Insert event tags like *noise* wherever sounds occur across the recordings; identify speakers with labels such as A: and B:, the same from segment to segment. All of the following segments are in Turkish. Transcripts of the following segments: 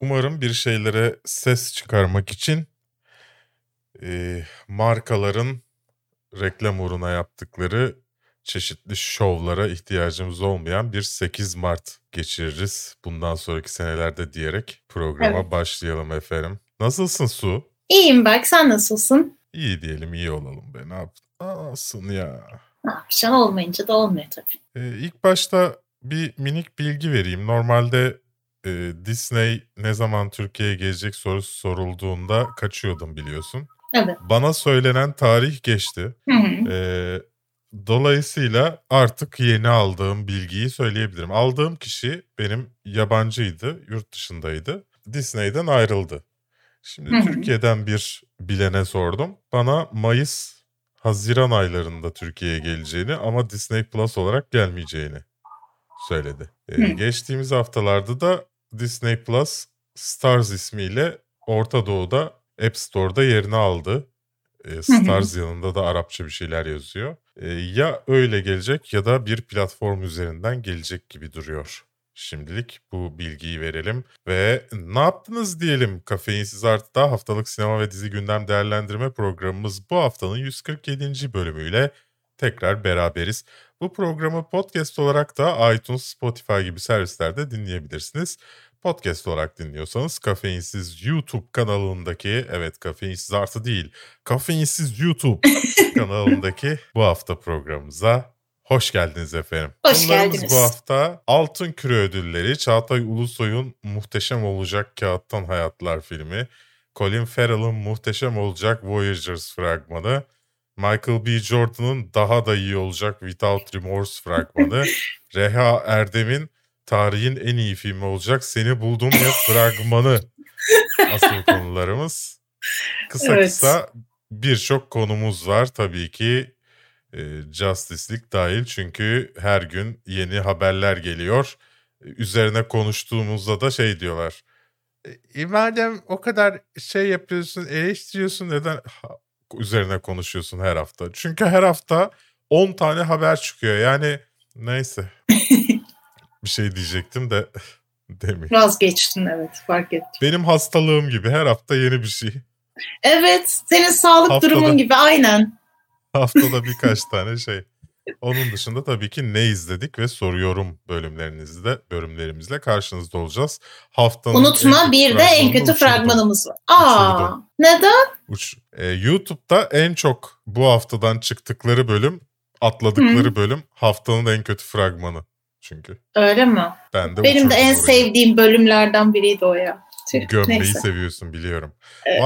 A: Umarım bir şeylere ses çıkarmak için e, markaların reklam uğruna yaptıkları çeşitli şovlara ihtiyacımız olmayan bir 8 Mart geçiririz bundan sonraki senelerde diyerek programa
B: Evet.
A: başlayalım efendim. Nasılsın Su?
B: İyiyim bak sen nasılsın?
A: İyi diyelim iyi olalım be ne yaptın? Ya?
B: Ne yapacaksın olmayınca da olmuyor tabii.
A: Ee, ilk başta bir minik bilgi vereyim. Normalde e, Disney ne zaman Türkiye'ye gelecek sorusu sorulduğunda kaçıyordum biliyorsun.
B: Evet.
A: Bana söylenen tarih geçti.
B: Hı hı.
A: Ee, dolayısıyla artık yeni aldığım bilgiyi söyleyebilirim. Aldığım kişi benim yabancıydı, yurt dışındaydı. Disney'den ayrıldı. Şimdi
B: Hı hı.
A: Türkiye'den bir bilene sordum. Bana Mayıs, Haziran aylarında Türkiye'ye geleceğini ama Disney Plus olarak gelmeyeceğini söyledi. Ee, geçtiğimiz haftalarda da Disney Plus Stars ismiyle Orta Doğu'da App Store'da yerini aldı. Ee, Stars yanında da Arapça bir şeyler yazıyor. Ee, ya öyle gelecek ya da bir platform üzerinden gelecek gibi duruyor. Şimdilik bu bilgiyi verelim ve ne yaptınız diyelim Kafeinsiz Artı'da haftalık sinema ve dizi gündem değerlendirme programımız bu haftanın 147. bölümüyle tekrar beraberiz. Bu programı podcast olarak da iTunes, Spotify gibi servislerde dinleyebilirsiniz. Podcast olarak dinliyorsanız Kafeinsiz YouTube kanalındaki, evet Kafeinsiz Artı değil, Kafeinsiz YouTube *laughs* kanalındaki bu hafta programımıza hoş geldiniz efendim.
B: Hoş
A: Konularımız
B: geldiniz.
A: bu hafta Altın Küre ödülleri, Çağatay Ulusoy'un Muhteşem Olacak Kağıttan Hayatlar filmi, Colin Farrell'ın Muhteşem Olacak Voyagers fragmanı, Michael B. Jordan'ın Daha da iyi olacak Without Remorse fragmanı, *laughs* Reha Erdem'in tarihin en iyi filmi olacak Seni Buldum ya *laughs* fragmanı asıl konularımız. Kısa
B: Evet.
A: kısa birçok konumuz var tabii ki e, Justice League dahil çünkü her gün yeni haberler geliyor. E, Üzerine konuştuğumuzda da şey diyorlar. E, madem o kadar şey yapıyorsun, eleştiriyorsun neden ha- üzerine konuşuyorsun her hafta? Çünkü her hafta 10 tane haber çıkıyor. Yani neyse. Bir şey diyecektim de *laughs* demeyeyim.
B: Vazgeçtin evet fark ettim.
A: Benim hastalığım gibi her hafta yeni bir şey.
B: Evet senin sağlık
A: Haftada-
B: durumun gibi aynen.
A: Haftada birkaç *laughs* tane şey. Onun dışında tabii ki ne izledik ve soruyorum bölümlerinizde bölümlerimizle karşınızda olacağız. Haftanın
B: Unutma bir de en kötü
A: uçurdum.
B: fragmanımız var. Aa
A: Uçurdum.
B: neden?
A: Uç. Ee, YouTube'da en çok bu haftadan çıktıkları bölüm, atladıkları bölüm haftanın en kötü fragmanı. Çünkü
B: Öyle mi?
A: ben de
B: Benim de en
A: orayı.
B: sevdiğim bölümlerden biriydi o ya. Tüh,
A: Gömmeyi
B: neyse.
A: seviyorsun biliyorum.
B: Evet.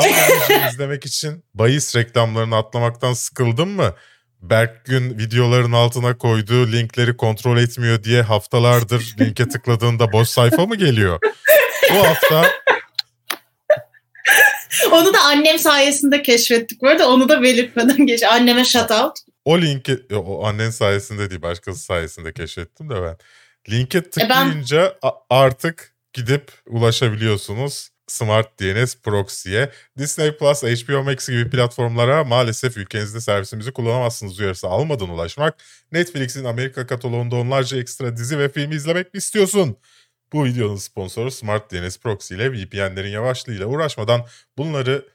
A: Bir şey *laughs* izlemek için bahis reklamlarını atlamaktan sıkıldın mı? Berkgün videoların altına koyduğu linkleri kontrol etmiyor diye haftalardır linke *laughs* tıkladığında boş sayfa mı geliyor? Bu hafta
B: Onu da annem sayesinde keşfettik. Bu arada onu da belirtmeden geç. Anneme shout out.
A: O linki o annen sayesinde değil başkası sayesinde keşfettim de ben. Linke
B: E ben-
A: tıklayınca artık gidip ulaşabiliyorsunuz. Smart DNS Proxy'ye. Disney Plus, HBO Max gibi platformlara maalesef ülkenizde servisimizi kullanamazsınız uyarısı almadan ulaşmak. Netflix'in Amerika kataloğunda onlarca ekstra dizi ve film izlemek mi istiyorsun? Bu videonun sponsoru Smart DNS Proxy ile VPN'lerin yavaşlığıyla uğraşmadan bunları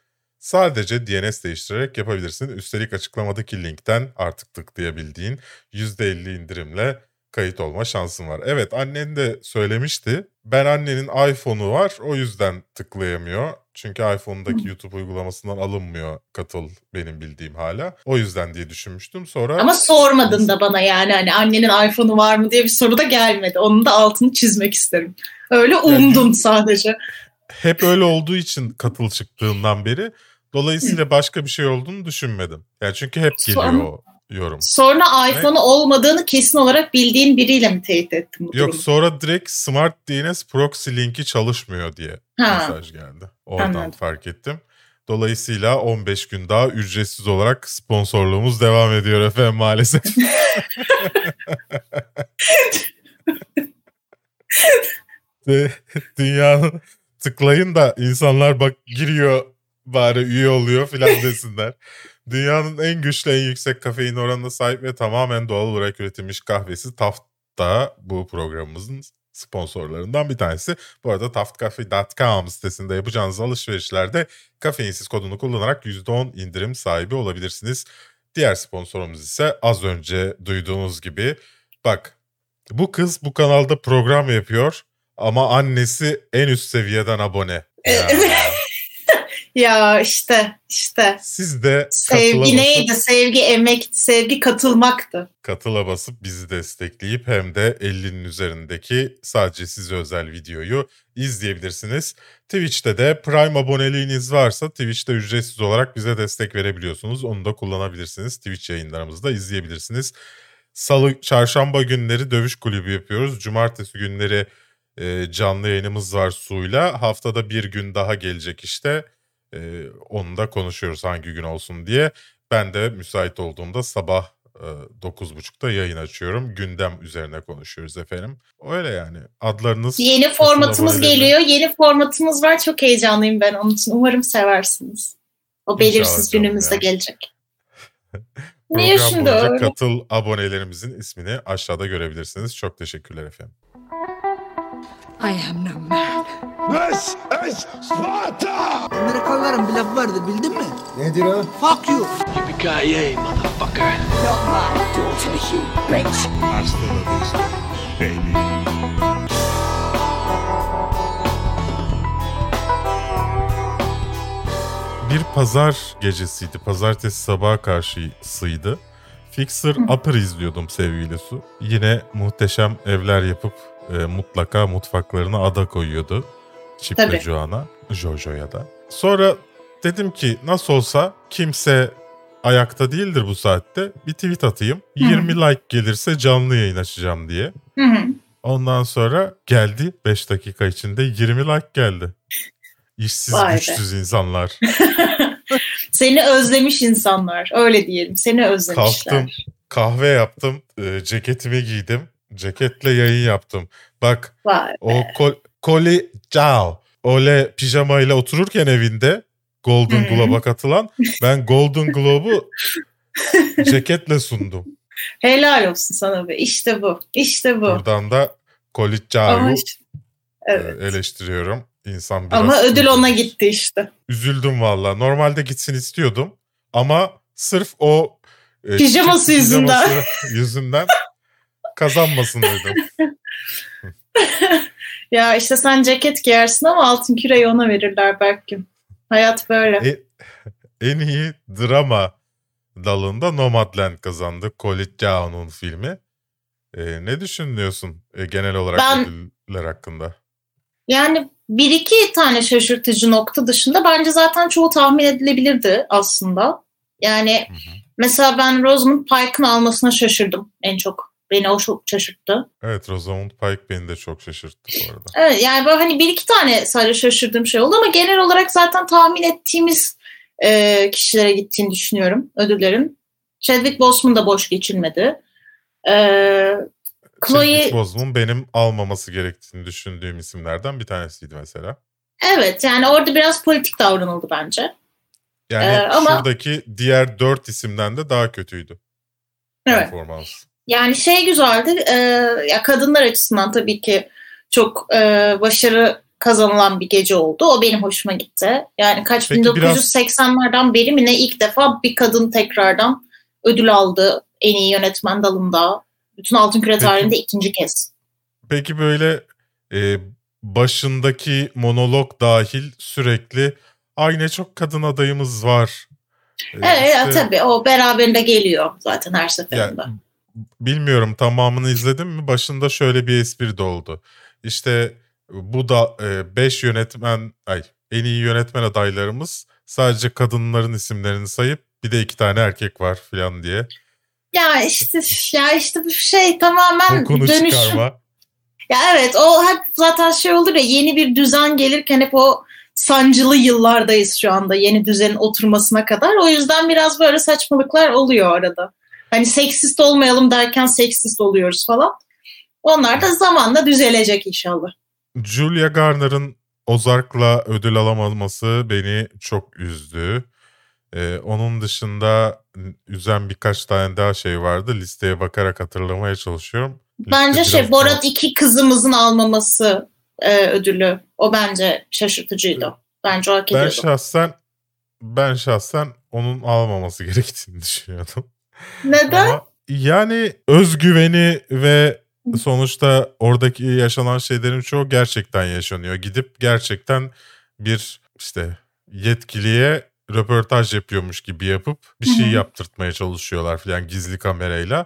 A: sadece DNS değiştirerek yapabilirsin. Üstelik açıklamadaki linkten artık tıklayabildiğin %50 indirimle kayıt olma şansın var. Evet annen de söylemişti. Ben annenin iPhone'u var o yüzden tıklayamıyor. Çünkü iPhone'daki YouTube uygulamasından alınmıyor katıl benim bildiğim hala. O yüzden diye düşünmüştüm. Sonra
B: Ama sormadın da bana yani hani annenin iPhone'u var mı diye bir soru da gelmedi. Onun da altını çizmek isterim. Öyle umdun sadece.
A: hep öyle olduğu için katıl çıktığından beri dolayısıyla başka bir şey olduğunu düşünmedim. Yani çünkü hep geliyor
B: Sonra-
A: o yorum.
B: Sonra iPhone'u olmadığını kesin olarak bildiğin biriyle mi teyit ettin bu
A: Yok
B: durumu?
A: sonra direkt Smart DNS Proxy linki çalışmıyor diye
B: Ha.
A: mesaj geldi. Oradan
B: Anladım.
A: fark ettim. Dolayısıyla 15 gün daha ücretsiz olarak sponsorluğumuz devam ediyor efendim maalesef. *laughs* *laughs* Dünyanın tıklayın da insanlar bak giriyor bari üye oluyor filan *laughs* desinler. Dünyanın en güçlü en yüksek kafein oranına sahip ve tamamen doğal olarak üretilmiş kahvesi Taft da bu programımızın sponsorlarından bir tanesi. Bu arada taftcafe.com sitesinde yapacağınız alışverişlerde kafeinsiz kodunu kullanarak %10 indirim sahibi olabilirsiniz. Diğer sponsorumuz ise az önce duyduğunuz gibi bak bu kız bu kanalda program yapıyor ama annesi en üst seviyeden abone. Ya.
B: Ya işte işte.
A: Siz de
B: sevgi neydi? Sevgi emekti, sevgi katılmaktı.
A: Katıla basıp bizi destekleyip hem de 50'nin üzerindeki sadece size özel videoyu izleyebilirsiniz. Twitch'te de Prime aboneliğiniz varsa Twitch'te ücretsiz olarak bize destek verebiliyorsunuz. Onu da kullanabilirsiniz. Twitch yayınlarımızda izleyebilirsiniz. Salı, çarşamba günleri dövüş kulübü yapıyoruz. Cumartesi günleri e, canlı yayınımız var Su'yla. Haftada bir gün daha gelecek işte. E, onu da konuşuyoruz hangi gün olsun diye. Ben de müsait olduğumda sabah e, 9.30'da yayın açıyorum. Gündem üzerine konuşuyoruz efendim. Öyle yani. Adlarınız...
B: Yeni formatımız geliyor. Yeni formatımız var. Çok heyecanlıyım ben onun için. Umarım seversiniz. O belirsiz günümüzde gelecek.
A: Niye şimdi öyle? katıl abonelerimizin ismini aşağıda görebilirsiniz. Çok teşekkürler efendim. I am no man. This is
C: Sparta! Amerikalıların bir laf vardı bildin mi?
D: Nedir o?
C: Fuck you. Yippee-ki-yay motherfucker. Not my daughter you bitch. Hasta la vista, baby.
A: Bir pazar gecesiydi. Pazartesi sabaha karşısıydı. Fixer Upper izliyordum sevgili Su. Yine muhteşem evler yapıp e, mutlaka mutfaklarına ada koyuyordu. Chip ve Joan'a, Jojo'ya da. Sonra dedim ki nasıl olsa kimse ayakta değildir bu saatte. Bir tweet atayım. Hı-hı. 20 like gelirse canlı yayın açacağım diye. Hı-hı. Ondan sonra geldi 5 dakika içinde 20 like geldi. İşsiz Vay güçsüz be. insanlar. *laughs*
B: Seni özlemiş insanlar. Öyle diyelim. Seni özlemişler.
A: Kalktım kahve yaptım. E, ceketimi giydim. Ceketle yayın yaptım. Bak Vay o kol, koli ciao. Öyle pijamayla otururken evinde Golden Globe'a katılan ben Golden Globe'u *laughs* ceketle sundum.
B: Helal olsun sana be. İşte bu. İşte bu.
A: Buradan da Kolitcao'yu evet. E, eleştiriyorum. İnsan biraz
B: Ama ödül ona gitti işte.
A: Üzüldüm valla. Normalde gitsin istiyordum. Ama sırf o
B: e, pijaması yüzünden
A: yüzünden *laughs* kazanmasın dedim. *laughs*
B: ya işte sen ceket giyersin ama altın küreyi ona verirler belki. Hayat böyle. E,
A: en iyi drama dalında Nomadland kazandı. Colin Cao'nun filmi. E, ne düşünüyorsun e, genel olarak ben, ödüller hakkında?
B: Yani bir iki tane şaşırtıcı nokta dışında bence zaten çoğu tahmin edilebilirdi aslında. Yani hı hı. mesela ben Rosamund Pike'ın almasına şaşırdım en çok. Beni o çok şaşırttı.
A: Evet Rosamund Pike beni de çok şaşırttı bu arada. *laughs*
B: Evet yani böyle hani bir iki tane sadece şaşırdığım şey oldu ama genel olarak zaten tahmin ettiğimiz e, kişilere gittiğini düşünüyorum ödüllerin. Chadwick Boseman da boş geçilmedi.
A: Ee, Chloe... Chadwick Boseman benim almaması gerektiğini düşündüğüm isimlerden bir tanesiydi mesela.
B: Evet yani orada biraz politik davranıldı bence.
A: Yani ee, ama... şuradaki diğer dört isimden de daha kötüydü. Evet. Performans.
B: Yani şey güzeldi. E, ya kadınlar açısından tabii ki çok e, başarı kazanılan bir gece oldu. O benim hoşuma gitti. Yani kaç Peki 1980'lerden biraz... beri mi ne ilk defa bir kadın tekrardan ödül aldı en iyi yönetmen dalında. Bütün Altın Küre tarihinde ikinci kez.
A: Peki böyle e, başındaki monolog dahil sürekli aynı çok kadın adayımız var.
B: E, evet işte, tabii o beraberinde geliyor zaten her seferinde. Yani,
A: bilmiyorum tamamını izledim mi başında şöyle bir espri de oldu. İşte bu da 5 e, yönetmen ay en iyi yönetmen adaylarımız sadece kadınların isimlerini sayıp bir de iki tane erkek var falan diye.
B: Ya işte ya işte bu şey tamamen
A: Kokunu dönüşüm. çıkarma.
B: Ya evet o hep zaten şey olur ya yeni bir düzen gelirken hep o sancılı yıllardayız şu anda yeni düzenin oturmasına kadar. O yüzden biraz böyle saçmalıklar oluyor arada. Hani seksist olmayalım derken seksist oluyoruz falan. Onlar da zamanla düzelecek inşallah.
A: Julia Garner'ın Ozark'la ödül alamaması beni çok üzdü. Ee, onun dışında üzen birkaç tane daha şey vardı. Listeye bakarak hatırlamaya çalışıyorum.
B: Bence Lütfen şey Borat daha... 2 kızımızın almaması e, ödülü. O bence şaşırtıcıydı. Bence o hak ediyordu.
A: Ben şahsen ben şahsen onun almaması *laughs* gerektiğini düşünüyordum.
B: Neden? Ama
A: yani özgüveni ve sonuçta oradaki yaşanan şeylerin çoğu gerçekten yaşanıyor. Gidip gerçekten bir işte yetkiliye röportaj yapıyormuş gibi yapıp bir şey yaptırtmaya çalışıyorlar falan gizli kamerayla.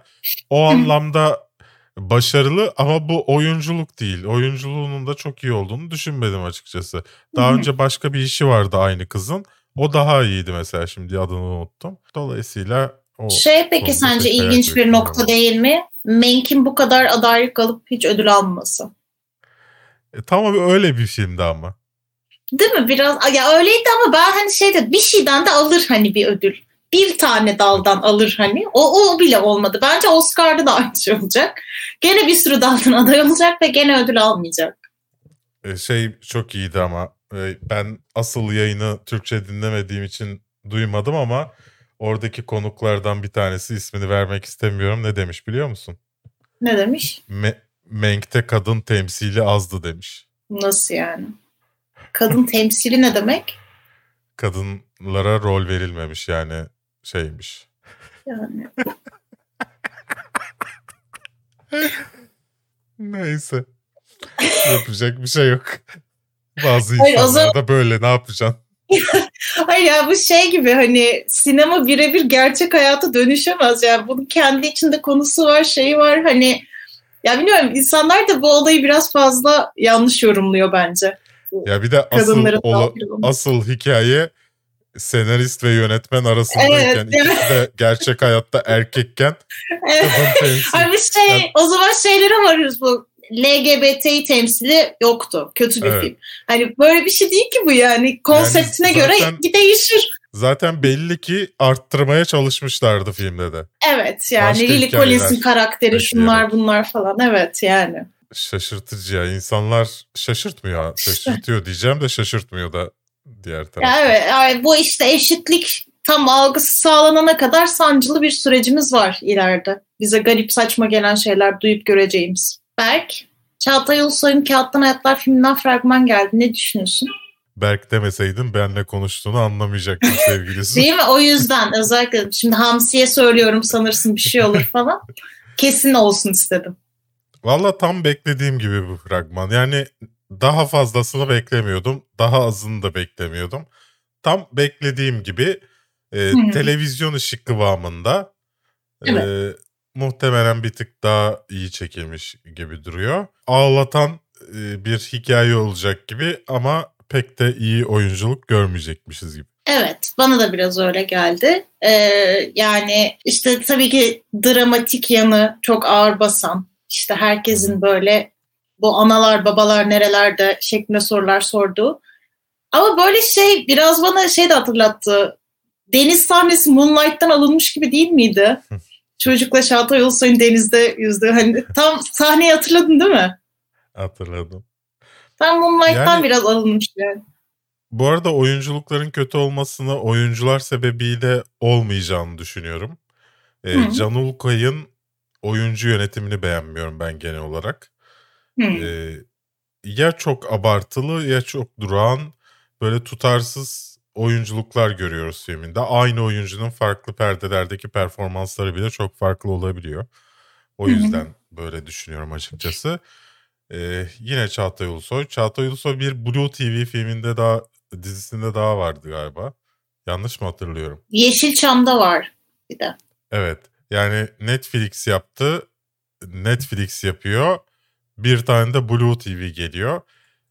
A: O anlamda başarılı ama bu oyunculuk değil. Oyunculuğunun da çok iyi olduğunu düşünmedim açıkçası. Daha önce başka bir işi vardı aynı kızın. O daha iyiydi mesela şimdi adını unuttum. Dolayısıyla o
B: Şey peki sence ilginç bir nokta değil mi? Menk'in bu kadar adaylık alıp hiç ödül almaması.
A: E, tamam öyle bir filmdi ama.
B: Değil mi? Biraz ya öyleydi ama ben hani şeyde bir şeyden de alır hani bir ödül. Bir tane daldan alır hani. O, o bile olmadı. Bence Oscar'da da aynı şey olacak. Gene bir sürü daldan *laughs* aday olacak ve gene ödül almayacak.
A: E, şey çok iyiydi ama e, ben asıl yayını Türkçe dinlemediğim için duymadım ama oradaki konuklardan bir tanesi ismini vermek istemiyorum. Ne demiş biliyor musun?
B: Ne demiş?
A: Me- Menk'te kadın temsili azdı demiş.
B: Nasıl yani? Kadın temsili ne demek?
A: Kadınlara rol verilmemiş yani şeymiş.
B: Yani.
A: Neyse. Yapacak bir şey yok. Bazı Hayır, insanlar da böyle ne yapacaksın? *laughs*
B: Hayır ya bu şey gibi hani sinema birebir gerçek hayata dönüşemez. Yani bunun kendi içinde konusu var şeyi var. Hani ya bilmiyorum insanlar da bu olayı biraz fazla yanlış yorumluyor bence.
A: Ya bir de asıl, ola, asıl hikaye senarist ve yönetmen arasındayken. Evet, ikisi de gerçek hayatta erkekken *laughs*
B: evet. Abi şey yani, o zaman şeylere varıyoruz bu LGBT'yi temsili yoktu. Kötü bir evet. film. Hani böyle bir şey değil ki bu yani. Konseptine yani zaten, göre değişir.
A: Zaten belli ki arttırmaya çalışmışlardı filmde de.
B: Evet yani Başka Lily Collins'in karakteri şunlar bunlar falan evet yani.
A: Şaşırtıcı ya. insanlar şaşırtmıyor. Şaşırtıyor diyeceğim de şaşırtmıyor da diğer tarafta.
B: Ya evet yani bu işte eşitlik tam algısı sağlanana kadar sancılı bir sürecimiz var ileride. Bize garip saçma gelen şeyler duyup göreceğimiz. Berk, Çağatay Ulusoy'un Kağıttan Hayatlar filminden fragman geldi. Ne düşünüyorsun?
A: Berk demeseydin benle konuştuğunu anlamayacaktım *laughs* sevgilisi.
B: Değil mi? O yüzden özellikle şimdi Hamsi'ye söylüyorum sanırsın bir şey olur falan. Kesin olsun istedim.
A: Valla tam beklediğim gibi bu fragman. Yani daha fazlasını beklemiyordum. Daha azını da beklemiyordum. Tam beklediğim gibi e, televizyon ışık kıvamında. Evet. E, muhtemelen bir tık daha iyi çekilmiş gibi duruyor. Ağlatan e, bir hikaye olacak gibi ama pek de iyi oyunculuk görmeyecekmişiz gibi.
B: Evet bana da biraz öyle geldi. Ee, yani işte tabii ki dramatik yanı çok ağır basan. İşte herkesin böyle bu analar babalar nerelerde şeklinde sorular sordu. Ama böyle şey biraz bana şey de hatırlattı. Deniz sahnesi Moonlight'tan alınmış gibi değil miydi? Çocukla Çağatay Ulusoy'un denizde yüzdüğü. Hani tam sahneyi hatırladın değil mi?
A: Hatırladım.
B: Tam Moonlight'tan yani, biraz alınmış yani.
A: Bu arada oyunculukların kötü olmasını oyuncular sebebiyle olmayacağını düşünüyorum. Ee, Can Ulkay'ın oyuncu yönetimini beğenmiyorum ben genel olarak. Ee, ya çok abartılı ya çok durağan böyle tutarsız oyunculuklar görüyoruz filminde. Aynı oyuncunun farklı perdelerdeki performansları bile çok farklı olabiliyor. O yüzden böyle düşünüyorum açıkçası. Ee, yine Çağatay Ulusoy. Çağatay Ulusoy bir Blue TV filminde daha dizisinde daha vardı galiba. Yanlış mı hatırlıyorum?
B: Yeşilçam'da var bir de.
A: Evet. Yani Netflix yaptı. Netflix yapıyor. Bir tane de Blue TV geliyor.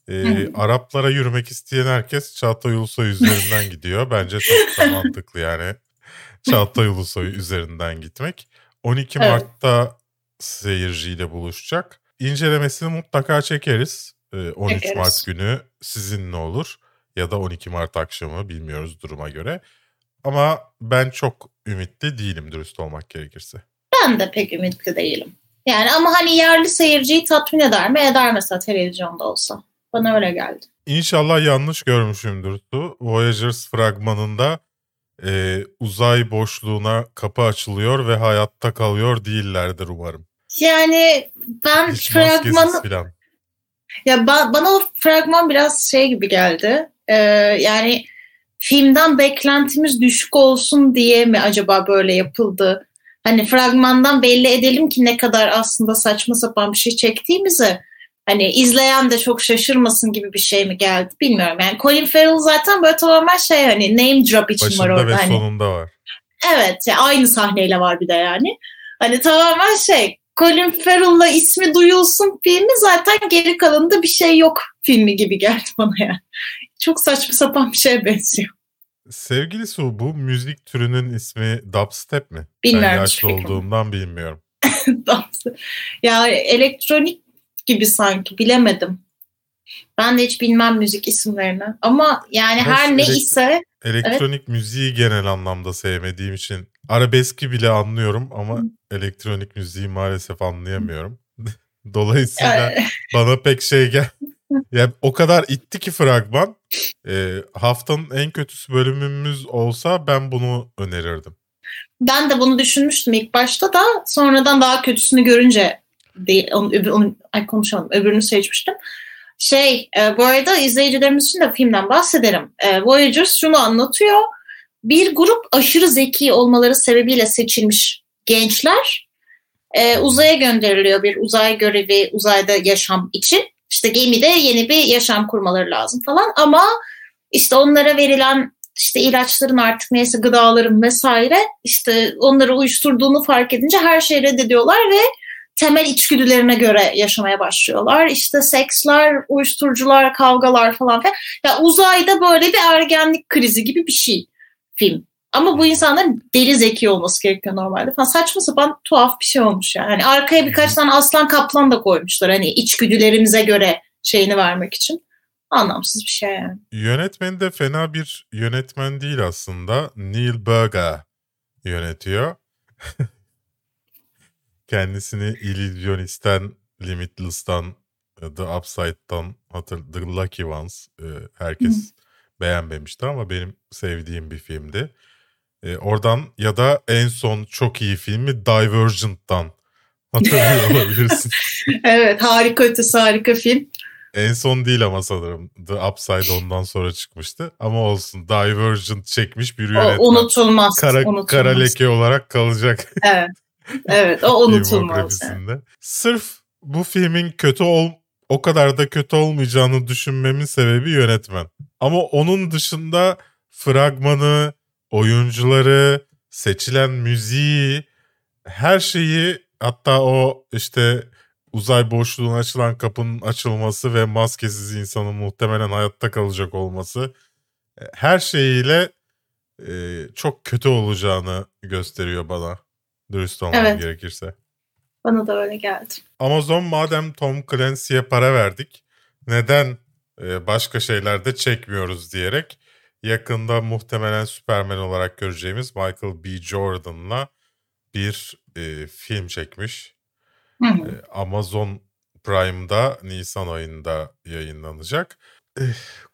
A: Ee, Araplara yürümek isteyen herkes Çağatay Ulusoy üzerinden *laughs* gidiyor. Bence çok da mantıklı yani. Çağatay Ulusoy üzerinden gitmek. 12 evet. Mart'ta seyirciyle buluşacak. İncelemesini mutlaka çekeriz. Ee, 13 çekeriz. Mart günü sizinle olur. Ya da 12 Mart akşamı bilmiyoruz duruma göre. Ama ben çok ümitli değilim dürüst olmak gerekirse.
B: Ben de pek ümitli değilim. Yani ama hani yerli seyirciyi tatmin eder mi? Eder mesela televizyonda olsa. Bana öyle geldi.
A: İnşallah yanlış görmüşümdür. Voyagers fragmanında e, uzay boşluğuna kapı açılıyor ve hayatta kalıyor değillerdir umarım.
B: Yani ben Hiç fragmanı... Falan. Ya ba- bana o fragman biraz şey gibi geldi. Ee, yani filmden beklentimiz düşük olsun diye mi acaba böyle yapıldı? Hani fragmandan belli edelim ki ne kadar aslında saçma sapan bir şey çektiğimizi hani izleyen de çok şaşırmasın gibi bir şey mi geldi bilmiyorum. Yani Colin Farrell zaten böyle tamamen şey hani name drop için
A: Başında
B: var orada.
A: ve
B: hani.
A: sonunda var.
B: Evet yani aynı sahneyle var bir de yani. Hani tamamen şey Colin Farrell'la ismi duyulsun filmi zaten geri kalanında bir şey yok filmi gibi geldi bana yani. Çok saçma sapan bir şeye benziyor.
A: Sevgili Su bu müzik türünün ismi dubstep mi?
B: Bilmiyorum.
A: Ben yaşlı olduğumdan bilmiyorum. *laughs*
B: ya elektronik gibi sanki bilemedim. Ben de hiç bilmem müzik isimlerini. Ama yani Ama her ne ise...
A: Elektronik evet. müziği genel anlamda sevmediğim için arabeski bile anlıyorum ama Hı. elektronik müziği maalesef anlayamıyorum. *laughs* Dolayısıyla *laughs* bana pek şey gel. Yani o kadar itti ki fragman. E, haftanın en kötüsü bölümümüz olsa ben bunu önerirdim.
B: Ben de bunu düşünmüştüm ilk başta da sonradan daha kötüsünü görünce değil, onu, öbür, onu, ay konuşalım öbürünü seçmiştim. Şey e, bu arada izleyicilerimiz için de filmden bahsederim. E, Voyager şunu anlatıyor. Bir grup aşırı zeki olmaları sebebiyle seçilmiş gençler e, uzaya gönderiliyor bir uzay görevi uzayda yaşam için. İşte gemide yeni bir yaşam kurmaları lazım falan ama işte onlara verilen işte ilaçların artık neyse gıdaların vesaire işte onları uyuşturduğunu fark edince her şeyi reddediyorlar ve temel içgüdülerine göre yaşamaya başlıyorlar. İşte seksler, uyuşturucular, kavgalar falan filan. Ya uzayda böyle bir ergenlik krizi gibi bir şey film. Ama bu insanların deli zeki olması gerekiyor normalde falan. Saçma sapan tuhaf bir şey olmuş yani. Hani arkaya birkaç tane aslan kaplan da koymuşlar. Hani içgüdülerimize göre şeyini vermek için. Anlamsız bir şey yani.
A: Yönetmen de fena bir yönetmen değil aslında. Neil Berger yönetiyor. *laughs* Kendisini Illusionist'ten, Limitless'tan, The Upside'dan, The Lucky Ones e, herkes Hı. beğenmemişti ama benim sevdiğim bir filmdi. E, oradan ya da en son çok iyi filmi Divergent'tan *laughs* hatırlıyor olabilirsin.
B: evet harika ötesi harika film.
A: En son değil ama sanırım. The Upside ondan sonra çıkmıştı. Ama olsun Divergent çekmiş bir yönetmen.
B: O unutulmaz.
A: Kara,
B: unutulmaz.
A: kara leke olarak kalacak.
B: Evet. Evet o unutulmaz.
A: Yani. Sırf bu filmin kötü ol o kadar da kötü olmayacağını düşünmemin sebebi yönetmen. Ama onun dışında fragmanı, oyuncuları, seçilen müziği, her şeyi hatta o işte uzay boşluğuna açılan kapının açılması ve maskesiz insanın muhtemelen hayatta kalacak olması e, her şeyiyle e, çok kötü olacağını gösteriyor bana. Dürüst olmam evet. gerekirse.
B: Bana da öyle geldi.
A: Amazon madem Tom Clancy'ye para verdik neden e, başka şeylerde çekmiyoruz diyerek yakında muhtemelen Superman olarak göreceğimiz Michael B. Jordan'la bir e, film çekmiş. Hı hı. E, Amazon Prime'da Nisan ayında yayınlanacak. E,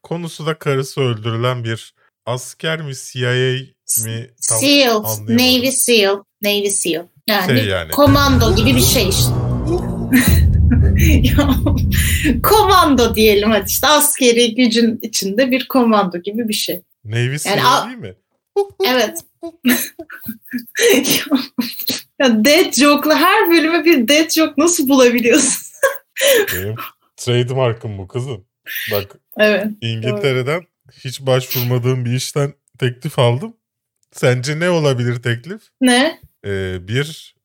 A: konusu da karısı öldürülen bir asker mi CIA mi?
B: Seal, Navy Seal, Navy Seal. Yani, şey yani komando gibi bir şey işte. *laughs* komando diyelim hadi işte askeri gücün içinde bir komando gibi bir şey.
A: Navy Seal yani, değil mi?
B: evet. *laughs* ya dead joke'la her bölüme bir dead joke nasıl bulabiliyorsun?
A: Benim trademark'ım bu kızım. Bak
B: evet,
A: İngiltere'den evet. hiç başvurmadığım bir işten teklif aldım. Sence ne olabilir teklif?
B: Ne?
A: Ee, bir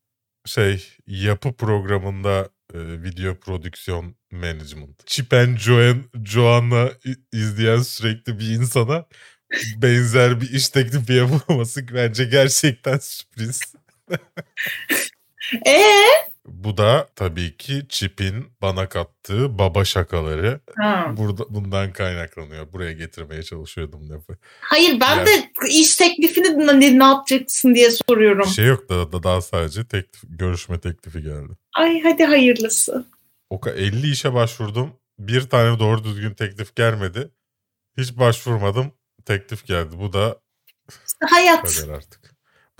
A: şey yapı programında e, video prodüksiyon management. Chip and Joan, Joanna izleyen sürekli bir insana benzer bir iş teklifi yapılması bence gerçekten sürpriz. *laughs*
B: Ee?
A: Bu da tabii ki Chip'in bana kattığı baba şakaları. Ha. Burada bundan kaynaklanıyor. Buraya getirmeye çalışıyordum lafı.
B: Hayır ben yani, de iş teklifini ne, ne yapacaksın diye soruyorum.
A: Bir şey yok da, da daha sadece teklif, görüşme teklifi geldi.
B: Ay hadi hayırlısı.
A: O 50 işe başvurdum. Bir tane doğru düzgün teklif gelmedi. Hiç başvurmadım. Teklif geldi. Bu da
B: hayat.
A: artık.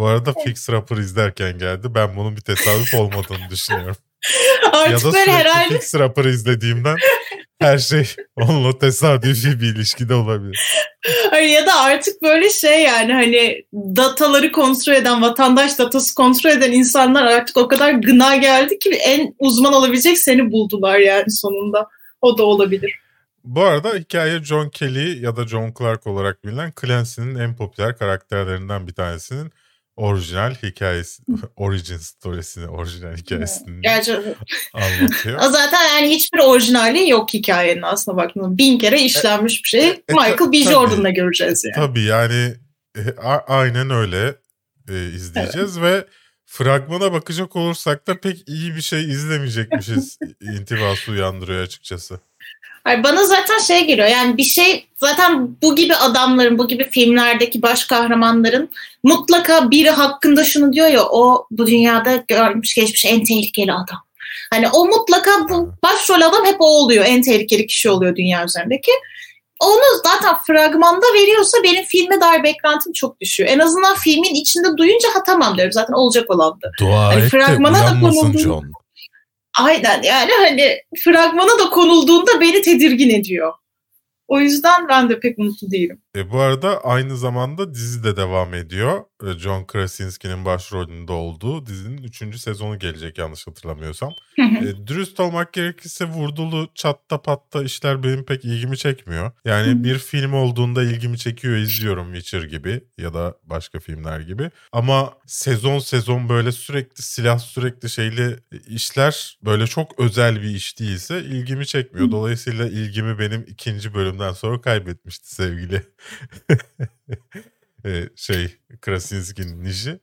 A: Bu arada Fix Rapper izlerken geldi. Ben bunun bir tesadüf olmadığını düşünüyorum. *laughs*
B: Artık ya da sürekli herhalde...
A: Fix Rapper izlediğimden her şey *laughs* onunla tesadüfi bir ilişkide olabilir.
B: Hayır ya da artık böyle şey yani hani dataları kontrol eden, vatandaş datası kontrol eden insanlar artık o kadar gına geldi ki en uzman olabilecek seni buldular yani sonunda. O da olabilir.
A: Bu arada hikaye John Kelly ya da John Clark olarak bilinen Clancy'nin en popüler karakterlerinden bir tanesinin orijinal hikayesi, *laughs* origin storiesini, orijinal hikayesini *laughs* anlatıyor.
B: Zaten yani hiçbir orijinali yok hikayenin aslında baktığında. Bin kere işlenmiş bir şey. E, e Michael B. Jordan'la göreceğiz yani.
A: Tabii yani e, a- aynen öyle e, izleyeceğiz evet. ve fragmana bakacak olursak da pek iyi bir şey izlemeyecekmişiz *laughs* intibası uyandırıyor açıkçası.
B: Bana zaten şey geliyor yani bir şey zaten bu gibi adamların bu gibi filmlerdeki baş kahramanların mutlaka biri hakkında şunu diyor ya o bu dünyada görmüş geçmiş en tehlikeli adam. Hani o mutlaka bu başrol adam hep o oluyor en tehlikeli kişi oluyor dünya üzerindeki. Onu zaten fragmanda veriyorsa benim filme dair beklentim çok düşüyor. En azından filmin içinde duyunca ha tamam diyorum zaten olacak olandı.
A: Dua hani et fragmana de da konuldu. John.
B: Aynen yani hani fragmana da konulduğunda beni tedirgin ediyor. O yüzden ben de pek mutlu değilim.
A: E, bu arada aynı zamanda dizi de devam ediyor. E, John Krasinski'nin başrolünde olduğu dizinin 3. sezonu gelecek yanlış hatırlamıyorsam. e, dürüst olmak gerekirse vurdulu çatta patta işler benim pek ilgimi çekmiyor. Yani bir film olduğunda ilgimi çekiyor izliyorum Witcher gibi ya da başka filmler gibi. Ama sezon sezon böyle sürekli silah sürekli şeyli işler böyle çok özel bir iş değilse ilgimi çekmiyor. Dolayısıyla ilgimi benim ikinci bölümden sonra kaybetmişti sevgili *laughs* e, şey Krasinski'nin nişi.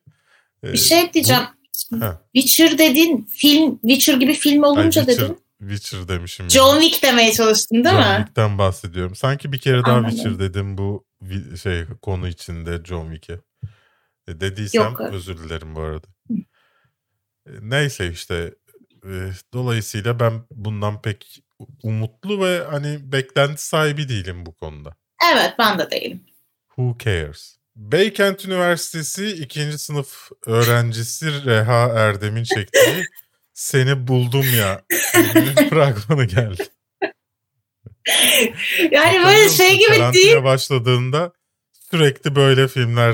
B: E, bir şey diyeceğim. Bu, Witcher dedin film Witcher gibi film olunca Ay, Witcher, dedin.
A: Witcher demişim.
B: John yani. Wick demeye çalıştın değil
A: John
B: mi?
A: John Wick'ten bahsediyorum. Sanki bir kere daha Anladım. Witcher dedim bu şey konu içinde John Wick'e. E, dediysem Yok. özür dilerim bu arada. E, neyse işte e, dolayısıyla ben bundan pek umutlu ve hani beklenti sahibi değilim bu konuda.
B: Evet ben de değilim.
A: Who cares? Beykent Üniversitesi ikinci sınıf öğrencisi Reha Erdem'in çektiği Seni Buldum Ya *laughs* fragmanı geldi.
B: yani böyle şey gibi değil.
A: başladığında sürekli böyle filmler,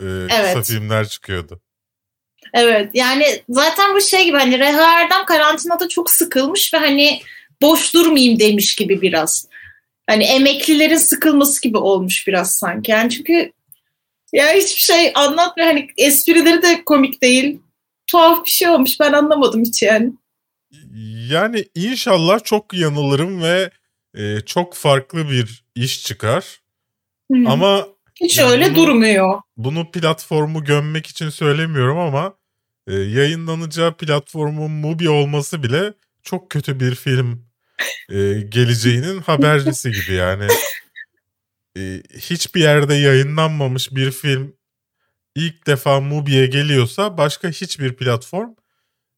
A: e, evet. kısa filmler çıkıyordu.
B: Evet yani zaten bu şey gibi hani Reha Erdem karantinada çok sıkılmış ve hani boş durmayayım demiş gibi biraz hani emeklilerin sıkılması gibi olmuş biraz sanki. Yani çünkü ya hiçbir şey anlatmıyor. Hani esprileri de komik değil. Tuhaf bir şey olmuş. Ben anlamadım hiç yani.
A: Yani inşallah çok yanılırım ve e, çok farklı bir iş çıkar. Hmm. Ama
B: hiç yani öyle bunu, durmuyor.
A: Bunu platformu gömmek için söylemiyorum ama e, yayınlanacağı platformun Mubi olması bile çok kötü bir film e, geleceğinin habercisi gibi yani. E, hiçbir yerde yayınlanmamış bir film ilk defa Mubi'ye geliyorsa başka hiçbir platform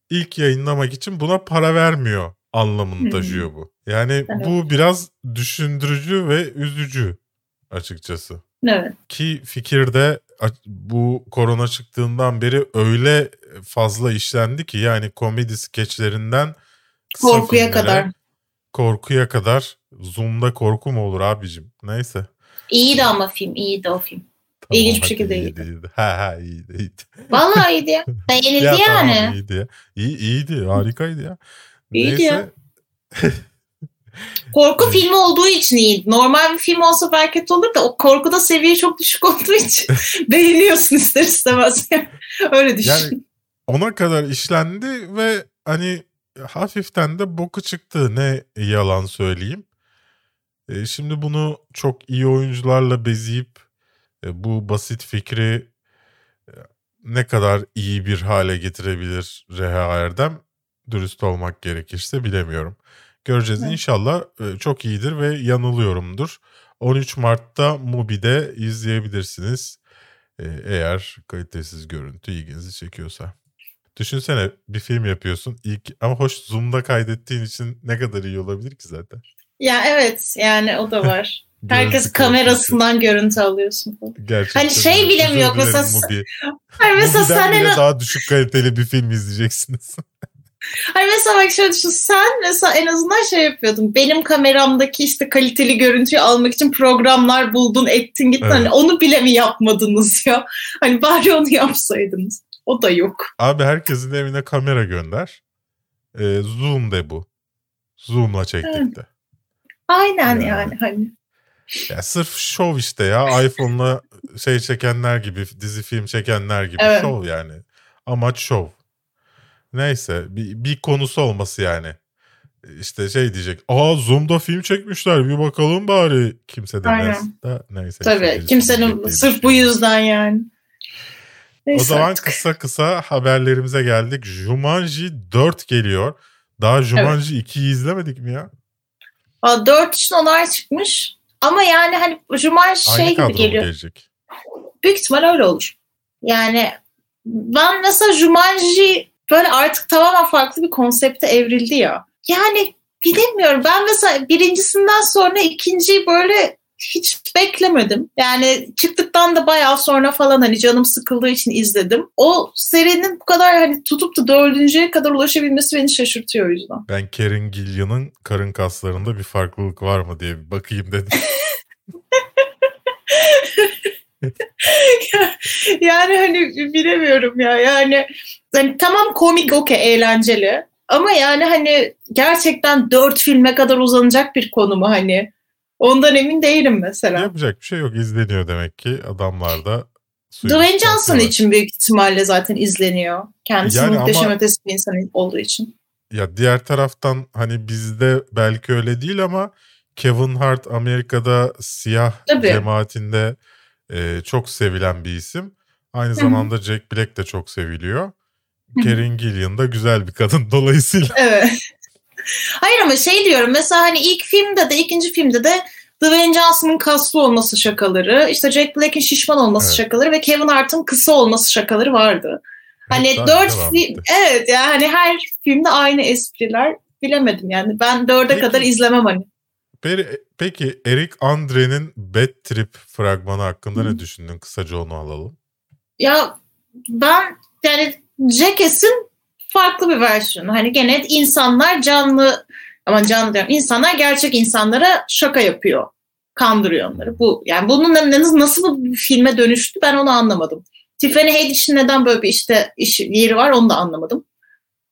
A: ilk yayınlamak için buna para vermiyor anlamını taşıyor bu. Yani evet. bu biraz düşündürücü ve üzücü açıkçası.
B: Evet.
A: Ki fikirde bu korona çıktığından beri öyle fazla işlendi ki yani komedi skeçlerinden
B: korkuya kadar
A: korkuya kadar Zoom'da korku mu olur abicim? Neyse.
B: İyiydi ama film. iyiydi o film. Tamam, İlginç bir şekilde iyiydi. iyiydi.
A: Ha ha iyiydi iyiydi.
B: Vallahi *laughs* iyiydi ya. Beğenildi ya, yani. Tamam,
A: iyiydi ya. İyi, iyiydi harikaydı ya.
B: İyiydi Neyse. ya. *laughs* Korku filmi olduğu için iyiydi. Normal bir film olsa belki olur da o korkuda seviye çok düşük olduğu için *laughs* beğeniyorsun ister istemez. Öyle düşün. Yani
A: ona kadar işlendi ve hani hafiften de boku çıktı ne yalan söyleyeyim. E, şimdi bunu çok iyi oyuncularla bezeyip e, bu basit fikri e, ne kadar iyi bir hale getirebilir Reha Erdem dürüst olmak gerekirse bilemiyorum. Göreceğiz evet. inşallah e, çok iyidir ve yanılıyorumdur. 13 Mart'ta Mubi'de izleyebilirsiniz. E, eğer kalitesiz görüntü ilginizi çekiyorsa. Düşünsene bir film yapıyorsun ilk ama hoş Zoom'da kaydettiğin için ne kadar iyi olabilir ki zaten.
B: Ya evet yani o da var. Herkes kamerasından görüntü alıyorsun.
A: Gerçekten.
B: Hani şey bile mi yok mesela Hayır *laughs* mesela sen
A: en... daha düşük kaliteli bir film izleyeceksiniz. *laughs*
B: Hayır mesela bak şöyle düşün. Sen mesela en azından şey yapıyordun. Benim kameramdaki işte kaliteli görüntüyü almak için programlar buldun, ettin, gittin. Evet. Hani onu bile mi yapmadınız ya? Hani bari onu yapsaydınız. O da yok.
A: Abi herkesin evine kamera gönder. Ee, Zoom de bu. Zoom'la çektik evet. de.
B: Aynen yani, yani hani.
A: Ya sırf şov işte ya. iPhone'la şey çekenler gibi, dizi film çekenler gibi evet. şov yani. Amaç şov. Neyse bir, bir konusu olması yani. İşte şey diyecek. Aa Zoom'da film çekmişler bir bakalım bari. Kimse demez. Aynen. Da, neyse.
B: Tabii kimsenin sırf bu yüzden yani.
A: Neyse o zaman artık. kısa kısa haberlerimize geldik. Jumanji 4 geliyor. Daha Jumanji evet. 2'yi izlemedik mi ya?
B: Aa, 4 için onay çıkmış. Ama yani hani Jumanji şey gibi geliyor. Gelecek? Büyük ihtimal öyle olur. Yani ben mesela Jumanji böyle artık tamamen farklı bir konsepte evrildi ya. Yani bilemiyorum. Ben mesela birincisinden sonra ikinciyi böyle hiç beklemedim. Yani çıktıktan da bayağı sonra falan hani canım sıkıldığı için izledim. O serinin bu kadar hani tutup da dördüncüye kadar ulaşabilmesi beni şaşırtıyor o yüzden.
A: Ben Karen Gillian'ın karın kaslarında bir farklılık var mı diye bir bakayım dedim. *laughs* *laughs*
B: yani hani bilemiyorum ya yani yani tamam komik okey eğlenceli ama yani hani gerçekten dört filme kadar uzanacak bir konu mu hani ondan emin değilim mesela.
A: Yapacak bir şey yok izleniyor demek ki adamlar da
B: Dwayne Johnson için büyük ihtimalle zaten izleniyor. Kendisi yani muhteşem ama, ötesi bir insan olduğu için.
A: Ya diğer taraftan hani bizde belki öyle değil ama Kevin Hart Amerika'da siyah Tabii. cemaatinde e, çok sevilen bir isim. Aynı zamanda. Jack Black de çok seviliyor. Karen Gillian da güzel bir kadın *laughs* dolayısıyla.
B: Evet. Hayır ama şey diyorum mesela hani ilk filmde de ikinci filmde de Dwayne Johnson'ın kaslı olması şakaları, işte Jack Black'in şişman olması evet. şakaları ve Kevin Hart'ın kısa olması şakaları vardı. Hani evet, dört film, evet yani hani her filmde aynı espriler bilemedim yani ben dörde peki, kadar izlemem hani.
A: Peki Eric Andre'nin Bad Trip fragmanı hakkında Hı. ne düşündün? Kısaca onu alalım.
B: Ya ben yani Jackass'in farklı bir versiyonu. Hani gene insanlar canlı ama canlı diyorum. İnsanlar gerçek insanlara şaka yapıyor. Kandırıyor onları. Bu yani bunun nasıl bir filme dönüştü ben onu anlamadım. Tiffany Haddish'in neden böyle bir işte iş, yeri var onu da anlamadım.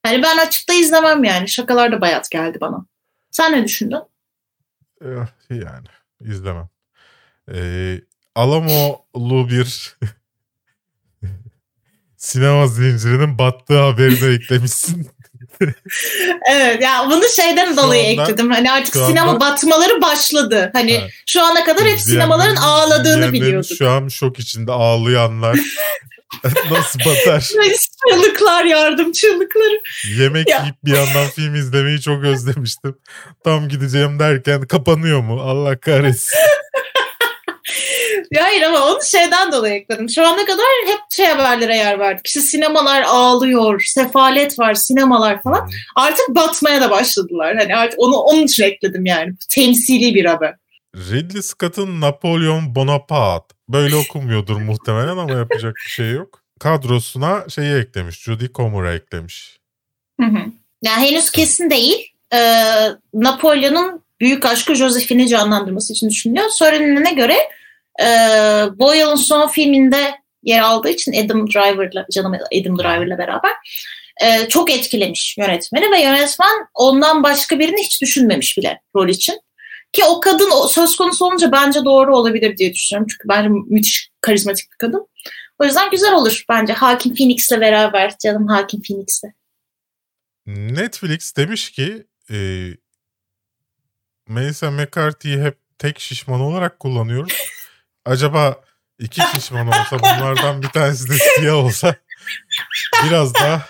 B: Hani ben açıkta izlemem yani. Şakalar da bayat geldi bana. Sen ne düşündün?
A: Eh, yani izlemem. Ee, Alamo'lu bir sinema zincirinin battığı haberini eklemişsin. *laughs*
B: evet ya bunu şeyden dolayı anda, ekledim. Hani artık sinema anda, batmaları başladı. Hani evet. şu ana kadar hep sinemaların ağladığını biliyorduk.
A: Şu an şok içinde ağlayanlar *laughs* nasıl batar?
B: çığlıklar yardım çığlıkları.
A: Yemek ya. yiyip bir yandan film izlemeyi çok özlemiştim. Tam gideceğim derken kapanıyor mu? Allah kahretsin. *laughs*
B: Hayır ama onu şeyden dolayı ekledim. Şu ana kadar hep şey haberlere yer verdik. İşte sinemalar ağlıyor, sefalet var, sinemalar falan. Artık batmaya da başladılar. Hani artık onu onun için ekledim yani. Temsili bir haber.
A: Ridley Scott'ın Napolyon Bonaparte. Böyle okunmuyordur muhtemelen ama yapacak bir şey yok. Kadrosuna şeyi eklemiş. Judy Comer'ı eklemiş.
B: Hı hı. Yani henüz kesin değil. Ee, Napolyon'un büyük aşkı Josephine'i canlandırması için düşünülüyor. Söylenene göre e, bu yılın son filminde yer aldığı için Adam Driver'la, canım Adam Driver'la beraber e, çok etkilemiş yönetmeni ve yönetmen ondan başka birini hiç düşünmemiş bile rol için. Ki o kadın o söz konusu olunca bence doğru olabilir diye düşünüyorum. Çünkü bence müthiş karizmatik bir kadın. O yüzden güzel olur bence Hakim Phoenix'le beraber. Canım Hakim Phoenix'le.
A: Netflix demiş ki e, Melissa McCarthy'yi hep tek şişman olarak kullanıyoruz. Acaba iki şişman olsa bunlardan bir tanesi de siyah olsa biraz daha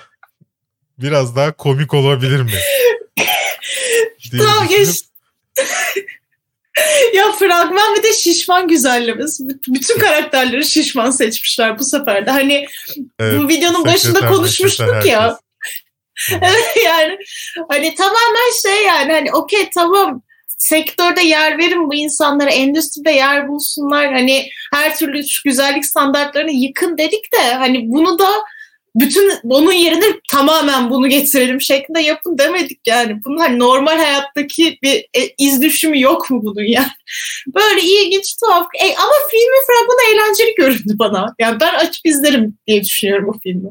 A: biraz daha komik olabilir mi?
B: tamam geç. ya fragman bir de şişman güzellemesi. Bütün karakterleri şişman seçmişler bu sefer de. Hani evet, bu videonun başında konuşmuştuk ya. *laughs* yani hani tamamen şey yani hani okey tamam sektörde yer verin bu insanlara, endüstride yer bulsunlar. Hani her türlü güzellik standartlarını yıkın dedik de hani bunu da bütün onun yerine tamamen bunu getirelim şeklinde yapın demedik yani. Bunun hani normal hayattaki bir e, iz düşümü yok mu bunun yani? *laughs* Böyle ilginç tuhaf. E, ama filmin fragmanı eğlenceli göründü bana. Yani ben açıp izlerim diye düşünüyorum o filmi.